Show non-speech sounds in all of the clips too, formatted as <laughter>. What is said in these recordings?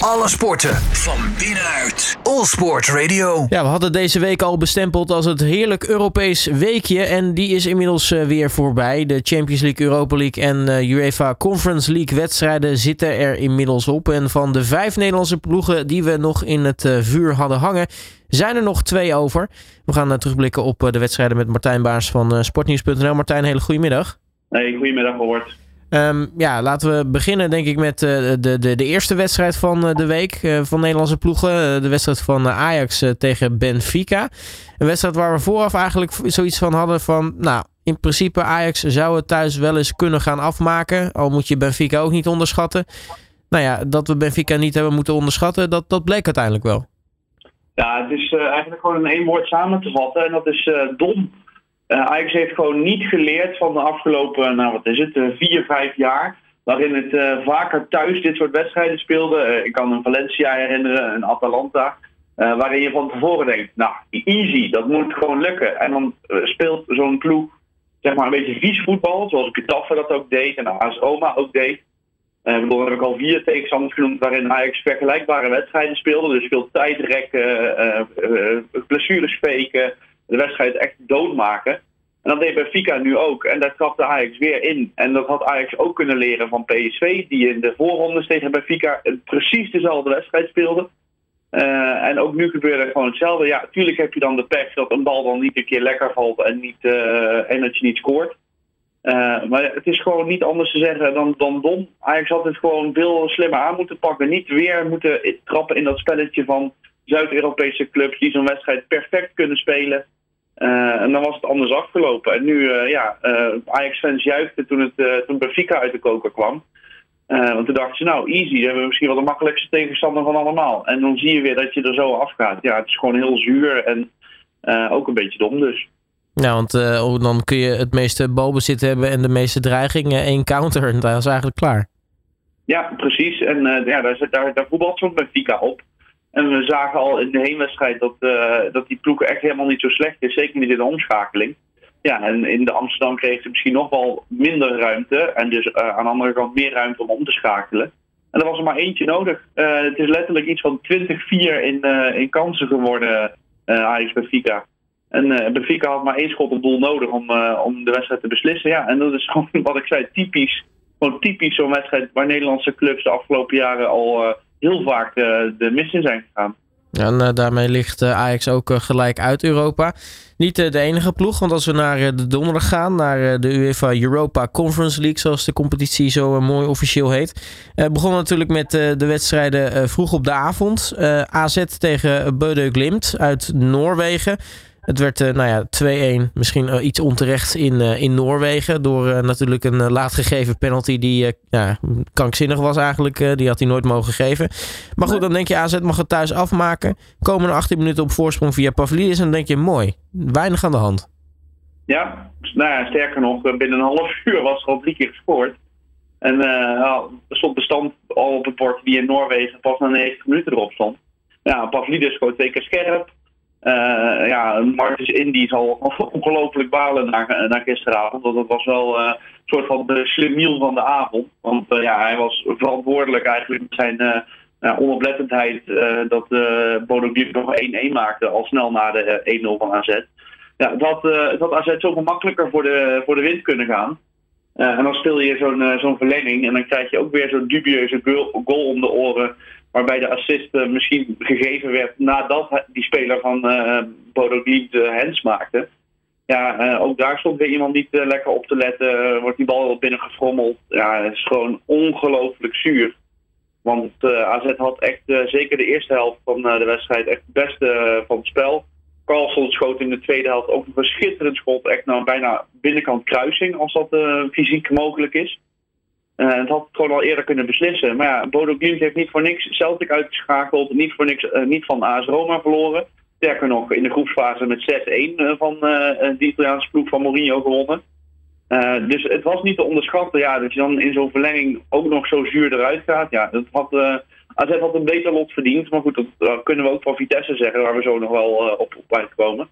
Alle sporten van binnenuit. All Sport Radio. Ja, we hadden deze week al bestempeld als het heerlijk Europees weekje. En die is inmiddels uh, weer voorbij. De Champions League, Europa League en uh, UEFA Conference League wedstrijden zitten er inmiddels op. En van de vijf Nederlandse ploegen die we nog in het uh, vuur hadden hangen, zijn er nog twee over. We gaan terugblikken op de wedstrijden met Martijn Baars van Sportnieuws.nl. Martijn, hele goedemiddag. Hey, goedemiddag, Robert. Um, ja, laten we beginnen denk ik met uh, de, de, de eerste wedstrijd van uh, de week uh, van Nederlandse ploegen. de wedstrijd van Ajax tegen Benfica. Een wedstrijd waar we vooraf eigenlijk zoiets van hadden van... Nou, in principe Ajax zou het thuis wel eens kunnen gaan afmaken. Al moet je Benfica ook niet onderschatten. Nou ja, dat we Benfica niet hebben moeten onderschatten, dat, dat bleek uiteindelijk wel. Ja, het is eigenlijk gewoon in één woord samen te vatten. En dat is dom. Uh, Ajax heeft gewoon niet geleerd van de afgelopen, nou wat is het, uh, vier, vijf jaar. Waarin het vaker thuis dit soort wedstrijden speelde. ik kan een Valencia herinneren, een Atalanta. waarin je van tevoren denkt, nou, easy, dat moet gewoon lukken. En dan speelt zo'n ploeg, zeg maar, een beetje vies voetbal. Zoals Getafe dat ook deed en AS Roma ook deed. Uh, bedoel, heb ik al vier tegenstanders genoemd waarin Ajax vergelijkbare wedstrijden speelde. Dus veel tijdrekken, blessures speken, de wedstrijd echt doodmaken. En dat deed Benfica nu ook. En daar trapte Ajax weer in. En dat had Ajax ook kunnen leren van PSV, die in de voorrondes tegen Benfica precies dezelfde wedstrijd speelde. Uh, en ook nu gebeurde gewoon hetzelfde. Ja, natuurlijk heb je dan de pech dat een bal dan niet een keer lekker valt en, niet, uh, en dat je niet scoort. Uh, maar het is gewoon niet anders te zeggen dan, dan dom. Ajax had het gewoon veel slimmer aan moeten pakken. Niet weer moeten trappen in dat spelletje van Zuid-Europese clubs die zo'n wedstrijd perfect kunnen spelen. Uh, en dan was het anders afgelopen. En nu, uh, ja, uh, Ajax-fans juichten toen, het, toen Benfica uit de koker kwam. want toen dachten ze, nou, easy, dan hebben we misschien wel de makkelijkste tegenstander van allemaal. En dan zie je weer dat je er zo afgaat. Ja, het is gewoon heel zuur en ook een beetje dom dus. Ja, want dan kun je het meeste balbezit hebben en de meeste dreigingen één counter. En dat is eigenlijk klaar. Ja, precies. En ja, daar, daar, daar voetbalt zo'n Benfica op. En we zagen al in de heenwedstrijd dat, uh, dat die ploeg echt helemaal niet zo slecht is. Zeker niet in de omschakeling. Ja, en in de Amsterdam kreeg ze misschien nog wel minder ruimte. En dus uh, aan de andere kant meer ruimte om om te schakelen. En er was er maar eentje nodig. Uh, het is letterlijk iets van 20-4 in, in kansen geworden, Ajax Benfica. En Benfica had maar één schot op doel nodig om, om de wedstrijd te beslissen. Ja, en dat is gewoon <laughs> wat ik zei, typisch. Gewoon typisch zo'n wedstrijd waar Nederlandse clubs de afgelopen jaren al heel vaak de, de mis zijn gegaan. en uh, daarmee ligt uh, Ajax ook gelijk uit Europa. Niet de enige ploeg, want als we naar de donderdag gaan, naar de UEFA Europa Conference League, zoals de competitie zo mooi officieel heet. begon natuurlijk met de wedstrijden vroeg op de avond. AZ tegen Bode Glimt uit Noorwegen. Het werd uh, nou ja, 2-1, misschien uh, iets onterecht in, uh, in Noorwegen. Door natuurlijk een laat gegeven penalty die ja, krankzinnig was eigenlijk. die had hij nooit mogen geven. Maar goed, dan denk je AZ mag het thuis afmaken. Komen er 18 minuten op voorsprong via Pavlidis. En dan denk je mooi, weinig aan de hand. Ja, nou ja, sterker nog, binnen een half <laughs> uur was er al drie keer gescoord. En er stond bestand al op het bord die in Noorwegen pas na 90 minuten erop stond. Ja, Pavlidis schoot twee keer scherp. Uh, ja, Marcus Indy zal ongelooflijk balen naar, naar gisteravond. Want dat was wel uh, een soort van de slimiel van de avond. Want uh, ja, hij was verantwoordelijk eigenlijk met zijn onoplettendheid dat Bodo Glimt nog 1-1 maakte. Al snel na de 1-0 van AZ. Ja, dat, dat AZ zoveel makkelijker voor de, voor de wind kunnen gaan. en dan speel je zo'n zo'n verlenging en dan krijg je ook weer zo'n dubieuze goal om de oren waarbij de assist uh, misschien gegeven werd nadat die speler van uh, Bodo Glimt de hands maakte. Ja, uh, ook daar stond weer iemand niet lekker op te letten. wordt die bal binnengefrommeld. Ja, het is gewoon ongelooflijk zuur. Want AZ had echt zeker de eerste helft van de wedstrijd echt het beste van het spel. Carlson schoot in de tweede helft ook een schitterend schot. Echt naar bijna binnenkant kruising, als dat fysiek mogelijk is. Uh, het had gewoon al eerder kunnen beslissen. Maar ja, Bodo Glimt heeft niet voor niks Celtic uitgeschakeld. Niet voor niks uh, niet van AS Roma verloren. Sterker nog, in de groepsfase met 6-1 uh, van de Italiaanse ploeg van Mourinho gewonnen. dus het was niet te onderschatten ja, dat je dan in zo'n verlenging ook nog zo zuur eruit gaat. Ja, dat had, AZ had een beter lot verdiend. Maar goed, dat kunnen we ook van Vitesse zeggen, waar we zo nog wel op, op uitkomen.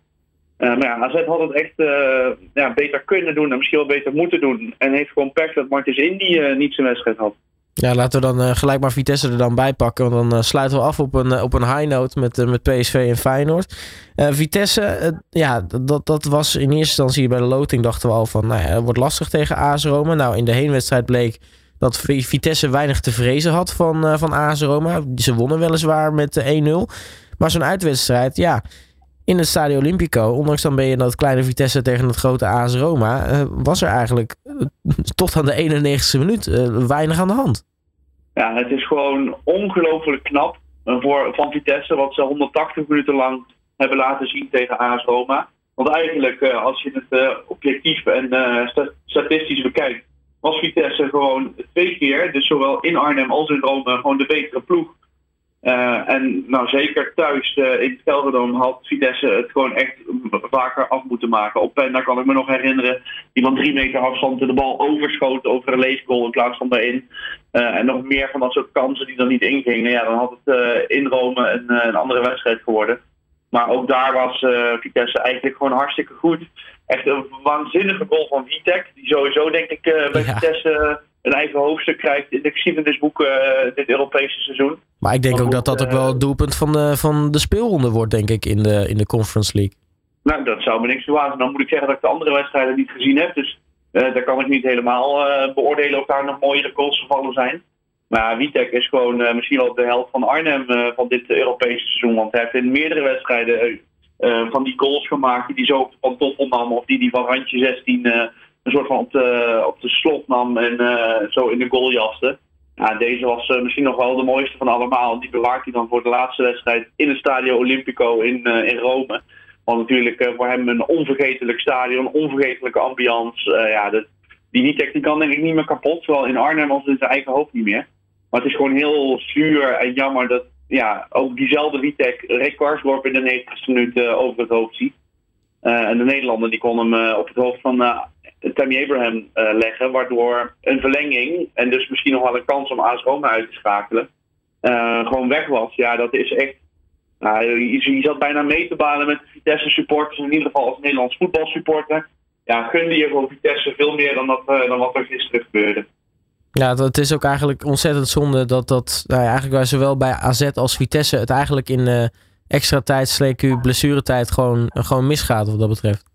Uh, maar ja, AZ had het echt uh, ja, beter kunnen doen en misschien wel beter moeten doen. En heeft gewoon pech dat Martins Indy uh, niet zijn wedstrijd had. Ja, laten we dan gelijk maar Vitesse er dan bij pakken. Want dan sluiten we af op een, op een high note met, met PSV en Feyenoord. Vitesse, ja, dat, dat was in eerste instantie bij de loting dachten we al van... Nou ja, het wordt lastig tegen AS Roma. Nou, in de heenwedstrijd bleek dat Vitesse weinig te vrezen had van, van AS Roma. Ze wonnen weliswaar met 1-0. Maar zo'n uitwedstrijd, ja in het Stadio Olimpico, ondanks dan ben je dat kleine Vitesse tegen het grote AS Roma, uh, was er eigenlijk uh, tot aan de 91ste minuut uh, weinig aan de hand. Ja, het is gewoon ongelooflijk knap voor, van Vitesse wat ze 180 minuten lang hebben laten zien tegen AS Roma. Want eigenlijk, als je het objectief en statistisch bekijkt, was Vitesse gewoon twee keer, dus zowel in Arnhem als in Rome, gewoon de betere ploeg. Uh, en nou zeker thuis uh, in het Gelderdoom had Vitesse het gewoon echt vaker af moeten maken. Op en daar kan ik me nog herinneren. Iemand drie meter afstand de bal overschoot over een leefgoal in plaats van daarin. Uh, en nog meer van dat soort kansen die er niet ingingen. Ja, dan had het in Rome een, een, andere wedstrijd geworden. Maar ook daar was Vitesse eigenlijk gewoon hartstikke goed. Echt een waanzinnige goal van Vitek. Die sowieso denk ik bij ja. Vitesse een eigen hoofdstuk krijgt in de geschiedenisboeken uh, dit Europese seizoen. Maar ik denk ook dat dat ook wel het doelpunt van de, van de speelronde wordt, denk ik, in de, in de Conference League. Nou, dat zou me niks verbazen. Dan moet ik zeggen dat ik de andere wedstrijden niet gezien heb. Dus uh, daar kan ik niet helemaal uh, beoordelen of daar nog mooiere goals gevallen zijn. Maar Witek is gewoon misschien wel de helft van Arnhem van dit Europese seizoen. Want hij heeft in meerdere wedstrijden van die goals gemaakt die hij zo van toffel nam. Of die hij van randje 16 een soort van op de, op de slot nam en uh, zo in de goal deze was uh, misschien nog wel de mooiste van allemaal. Die bewaart hij dan voor de laatste wedstrijd in het Stadio Olimpico in, uh, in Rome. Want natuurlijk voor hem een onvergetelijk stadion, een onvergetelijke ambiance. ja, de, die Witek die kan denk ik niet meer kapot. Zowel in Arnhem als in zijn eigen hoofd niet meer. Maar het is gewoon heel zuur en jammer dat ja, ook diezelfde Witek Rick Karsdorp in de 90ste minuut over het hoofd ziet. en de Nederlander die kon hem op het hoofd van Tammy Abraham uh, leggen, waardoor een verlenging en dus misschien nog wel een kans om AS Roma uit te schakelen, uh, gewoon weg was. Ja, dat is echt. Nou, je, zat bijna mee te balen met Vitesse supporters, in ieder geval als Nederlands voetbalsupporter. Ja, gunde je gewoon Vitesse veel meer dan, dat, uh, dan wat er gisteren gebeurde. Ja, het is ook eigenlijk ontzettend zonde dat dat nou ja, eigenlijk zowel bij AZ als Vitesse het eigenlijk in extra tijd, sleek blessuretijd gewoon, gewoon misgaat wat dat betreft.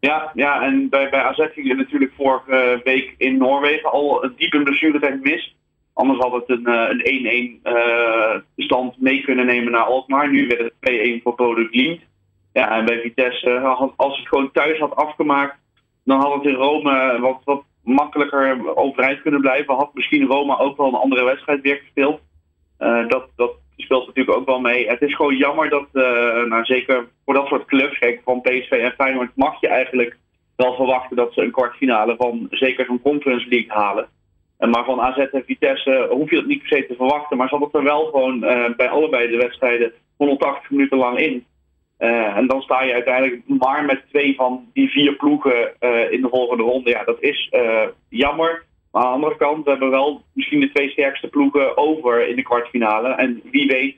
Ja, ja en bij, bij AZ ging natuurlijk vorige week in Noorwegen al een diepe blessuretijd mis. Anders had het een, eh, een 1-1 uh, eh, stand mee kunnen nemen naar Alkmaar. Nu werd het 2-1 voor Bodo Glimt. Ja, en bij Vitesse, uh, als het gewoon thuis had afgemaakt, dan had het in Rome wat, wat makkelijker overeind kunnen blijven. Had misschien Roma ook wel een andere wedstrijd weer gespeeld. Dat, dat speelt natuurlijk ook wel mee. Het is gewoon jammer dat, uh, nou zeker voor dat soort clubs, van PSV en Feyenoord mag je eigenlijk wel verwachten dat ze een kwartfinale van zeker zo'n Conference League halen. Maar van AZ en Vitesse hoef je dat niet per se te verwachten. Maar zat het er wel gewoon uh, bij allebei de wedstrijden 180 minuten lang in. En dan sta je uiteindelijk maar met twee van die vier ploegen in de volgende ronde. Ja, dat is jammer. Maar aan de andere kant, we hebben wel misschien de twee sterkste ploegen over in de kwartfinale. En wie weet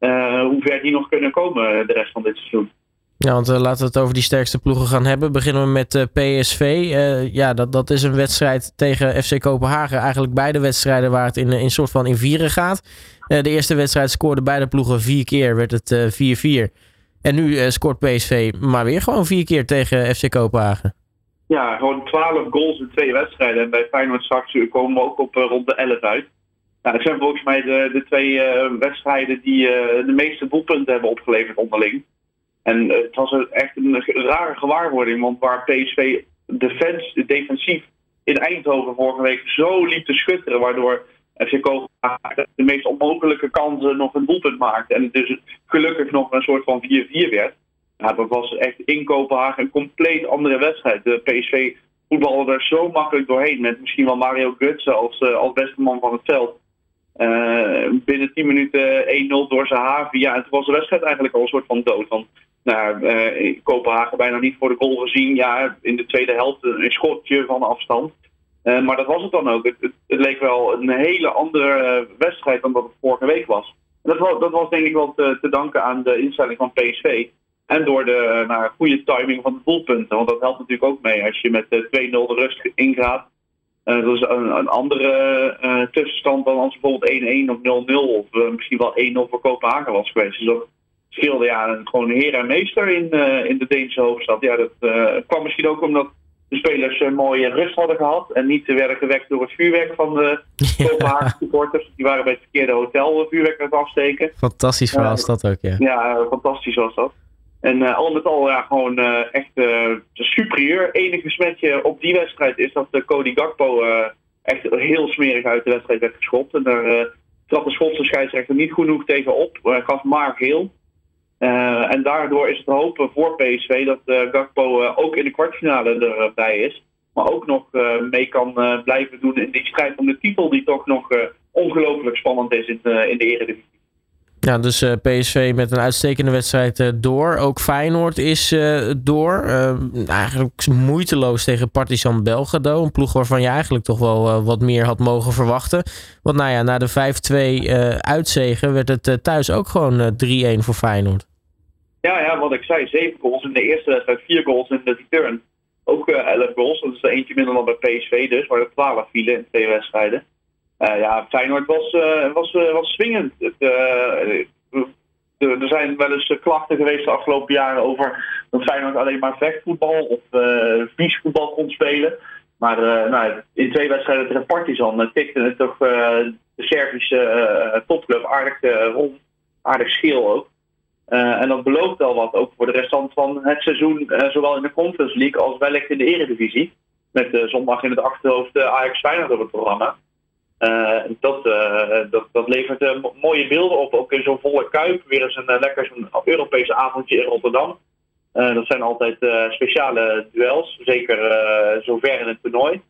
uh, hoe ver die nog kunnen komen de rest van dit seizoen. Ja, want uh, laten we het over die sterkste ploegen gaan hebben. Beginnen we met PSV. ja, dat, dat is een wedstrijd tegen FC Kopenhagen. Eigenlijk beide wedstrijden waar het in een soort van in vieren gaat. de eerste wedstrijd scoorden beide ploegen vier keer, werd het 4-4. en nu scoort PSV maar weer gewoon vier keer tegen FC Kopenhagen. Ja, gewoon 12 goals in twee wedstrijden. En bij Feyenoord straks komen we ook op uh, rond de 11 uit. Nou, dat zijn volgens mij de, de twee uh, wedstrijden die uh, de meeste doelpunten hebben opgeleverd onderling. En het was echt een rare gewaarwording, want waar PSV defens, defensief in Eindhoven vorige week zo liep te schutteren, waardoor FC Kopenhagen de meest onmogelijke kansen nog een doelpunt maakte. En dus gelukkig nog een soort van 4-4 werd. Ja, dat was echt in Kopenhagen een compleet andere wedstrijd. De PSV voetbalde er zo makkelijk doorheen. Met misschien wel Mario Götze als, uh, als beste man van het veld. Uh, binnen 10 minuten 1-0 door Zahavi. Ja, en toen was de wedstrijd eigenlijk al een soort van dood. Want nou, uh, Kopenhagen bijna niet voor de goal gezien. Ja, in de tweede helft een schotje van afstand. maar dat was het dan ook. Het, het, leek wel een hele andere wedstrijd dan dat het vorige week was. Dat, was, dat was denk ik wel te, te danken aan de instelling van PSV. En door de nou, goede timing van de doelpunten. Want dat helpt natuurlijk ook mee. Als je met 2-0 de rust ingaat. dat is een, een andere tussenstand dan als bijvoorbeeld 1-1 of 0-0 of misschien wel 1-0 voor Kopenhagen was geweest. Dus dat scheelde ja, gewoon heer en meester in, in de Deense hoofdstad. Ja, dat kwam misschien ook omdat de spelers een mooie rust hadden gehad. En niet werden gewekt door het vuurwerk van de <laughs> Kopenhagen supporters. Die waren bij het verkeerde hotel vuurwerk aan het afsteken. Fantastisch verhaal is dat ook, ja. Ja, fantastisch was dat. En uh, al met al ja, gewoon uh, echt uh, superieur. Enige smetje op die wedstrijd is dat Cody Gakpo echt heel smerig uit de wedstrijd werd geschopt. En daar trad de Schotse scheidsrechter niet genoeg tegen op. gaf maar geel. En daardoor is het hopen voor PSV dat uh, Gakpo ook in de kwartfinale erbij is. Maar ook nog mee kan blijven doen in die strijd om de titel, die toch nog ongelooflijk spannend is in, in de Eredivisie. Ja, dus PSV met een uitstekende wedstrijd door. Ook Feyenoord is door. eigenlijk moeiteloos tegen Partizan Belgrado. Een ploeg waarvan je eigenlijk toch wel wat meer had mogen verwachten. Want nou ja, na de 5-2 uitzegen werd het thuis ook gewoon 3-1 voor Feyenoord. Ja, ja, wat ik zei, zeven goals in de eerste wedstrijd, vier goals in de return. Ook uh, elf goals, dat is er eentje minder dan bij PSV dus, waar er twaalf vielen in twee wedstrijden. Uh, ja, Feyenoord was, uh, was, was swingend. Er zijn wel eens klachten geweest de afgelopen jaren over dat Feyenoord alleen maar vechtvoetbal of vies voetbal kon spelen. Maar nou, in twee wedstrijden tegen Partizan tikte het toch de Servische topclub aardig rond, aardig scheel ook. Uh, en dat belooft al wat, ook voor de restant van het seizoen, uh, zowel in de Conference League als wellicht in de Eredivisie. Met uh, zondag in het achterhoofd Ajax Feyenoord op het programma. Dat, dat, dat levert mooie beelden op, ook in zo'n volle kuip. Weer eens een lekker zo'n Europese avondje in Rotterdam. dat zijn altijd speciale duels, zeker zover in het toernooi.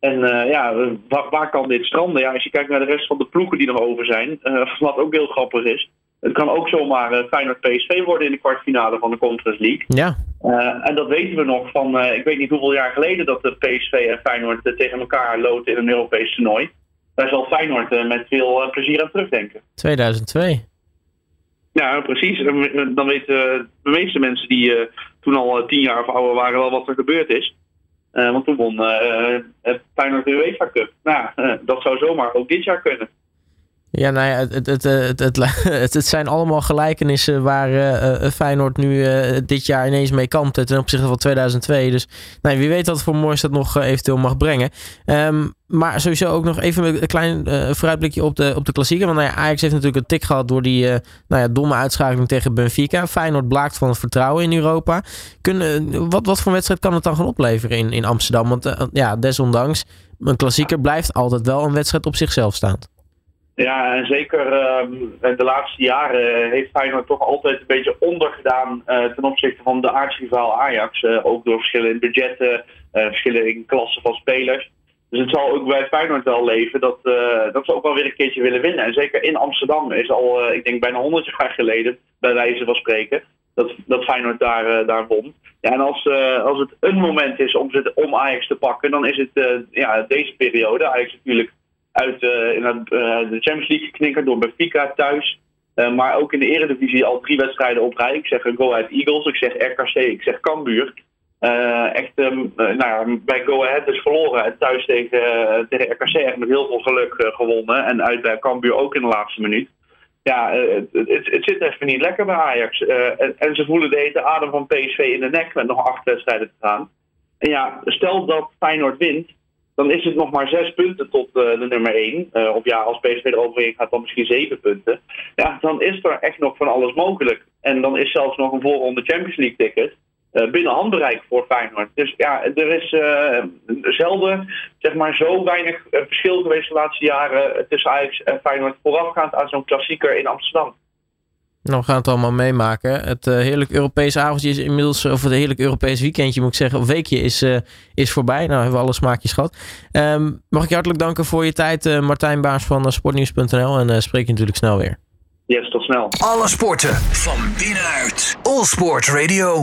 En ja, waar, waar, kan dit stranden? Ja, als je kijkt naar de rest van de ploegen die nog over zijn, <laughs> wat ook heel grappig is. Het kan ook zomaar uh, Feyenoord PSV worden in de kwartfinale van de Conference League. Ja. Uh, en dat weten we nog van, uh, ik weet niet hoeveel jaar geleden dat de PSV en Feyenoord tegen elkaar loten in een Europees toernooi. Daar zal Feyenoord met veel plezier aan terugdenken. 2002. Ja, precies. Dan weten de meeste mensen die toen al tien jaar of ouder waren wel wat er gebeurd is. want toen won Feyenoord de UEFA Cup. Nou, dat zou zomaar ook dit jaar kunnen. Ja, nou ja, het, het, het, <laughs> het, het, zijn allemaal gelijkenissen waar uh, Feyenoord nu dit jaar ineens mee kampt ten opzichte van 2002. Dus nou, wie weet wat voor moois dat nog eventueel mag brengen. Um, maar sowieso ook nog even een klein vooruitblikje op de, op de klassieker. Want nou ja, Ajax heeft natuurlijk een tik gehad door die nou ja, domme uitschakeling tegen Benfica. Feyenoord blaakt van het vertrouwen in Europa. Kunnen, wat, wat voor wedstrijd kan het dan gaan opleveren in, in Amsterdam? Want ja, desondanks, een klassieker blijft altijd wel een wedstrijd op zichzelf staand. Ja, en zeker uh, de laatste jaren heeft Feyenoord toch altijd een beetje ondergedaan uh, ten opzichte van de aardsrivaal Ajax. Uh, ook door verschillen in budgetten, verschillen in klassen van spelers. Dus het zal ook bij Feyenoord wel leven dat, dat ze ook wel weer een keertje willen winnen. En zeker in Amsterdam is al, ik denk bijna 100 jaar geleden, bij wijze van spreken, dat, dat Feyenoord daar, daar won. Ja, en als, als het een moment is om, om Ajax te pakken, dan is het ja, deze periode. Ajax natuurlijk uit uh, in uh, de Champions League geknikkerd door Benfica thuis. Uh, maar ook in de Eredivisie al drie wedstrijden op rij. Ik zeg Go Ahead Eagles, ik zeg RKC, ik zeg Cambuur. echt um, nou bij Go Ahead is verloren en thuis tegen, tegen RKC echt met heel veel geluk gewonnen. En uit bij Cambuur ook in de laatste minuut. Ja, het, zit even niet lekker bij Ajax. En, en, ze voelen de adem van PSV in de nek met nog acht wedstrijden te gaan. En ja, stel dat Feyenoord wint, dan is het nog maar zes punten tot uh, de nummer één. Uh, of ja, als PSV eroverheen gaat, dan misschien zeven punten. Ja, dan is er echt nog van alles mogelijk. En dan is zelfs nog een voorronde Champions League ticket uh, binnen handbereik voor Feyenoord. Dus ja, er is zelden zeg maar, zo weinig verschil geweest de laatste jaren tussen Ajax en Feyenoord voorafgaand aan zo'n klassieker in Amsterdam. Nou, we gaan het allemaal meemaken. Het uh, heerlijk Europese avondje is inmiddels, of het heerlijk Europees weekendje moet ik zeggen, of weekje is, uh, is voorbij. Nou, hebben we alle smaakjes gehad. Um, mag ik je hartelijk danken voor je tijd, uh, Martijn Baars van sportnieuws.nl. En spreek je natuurlijk snel weer. Yes, tot snel. Alle sporten van binnenuit. All Sport Radio.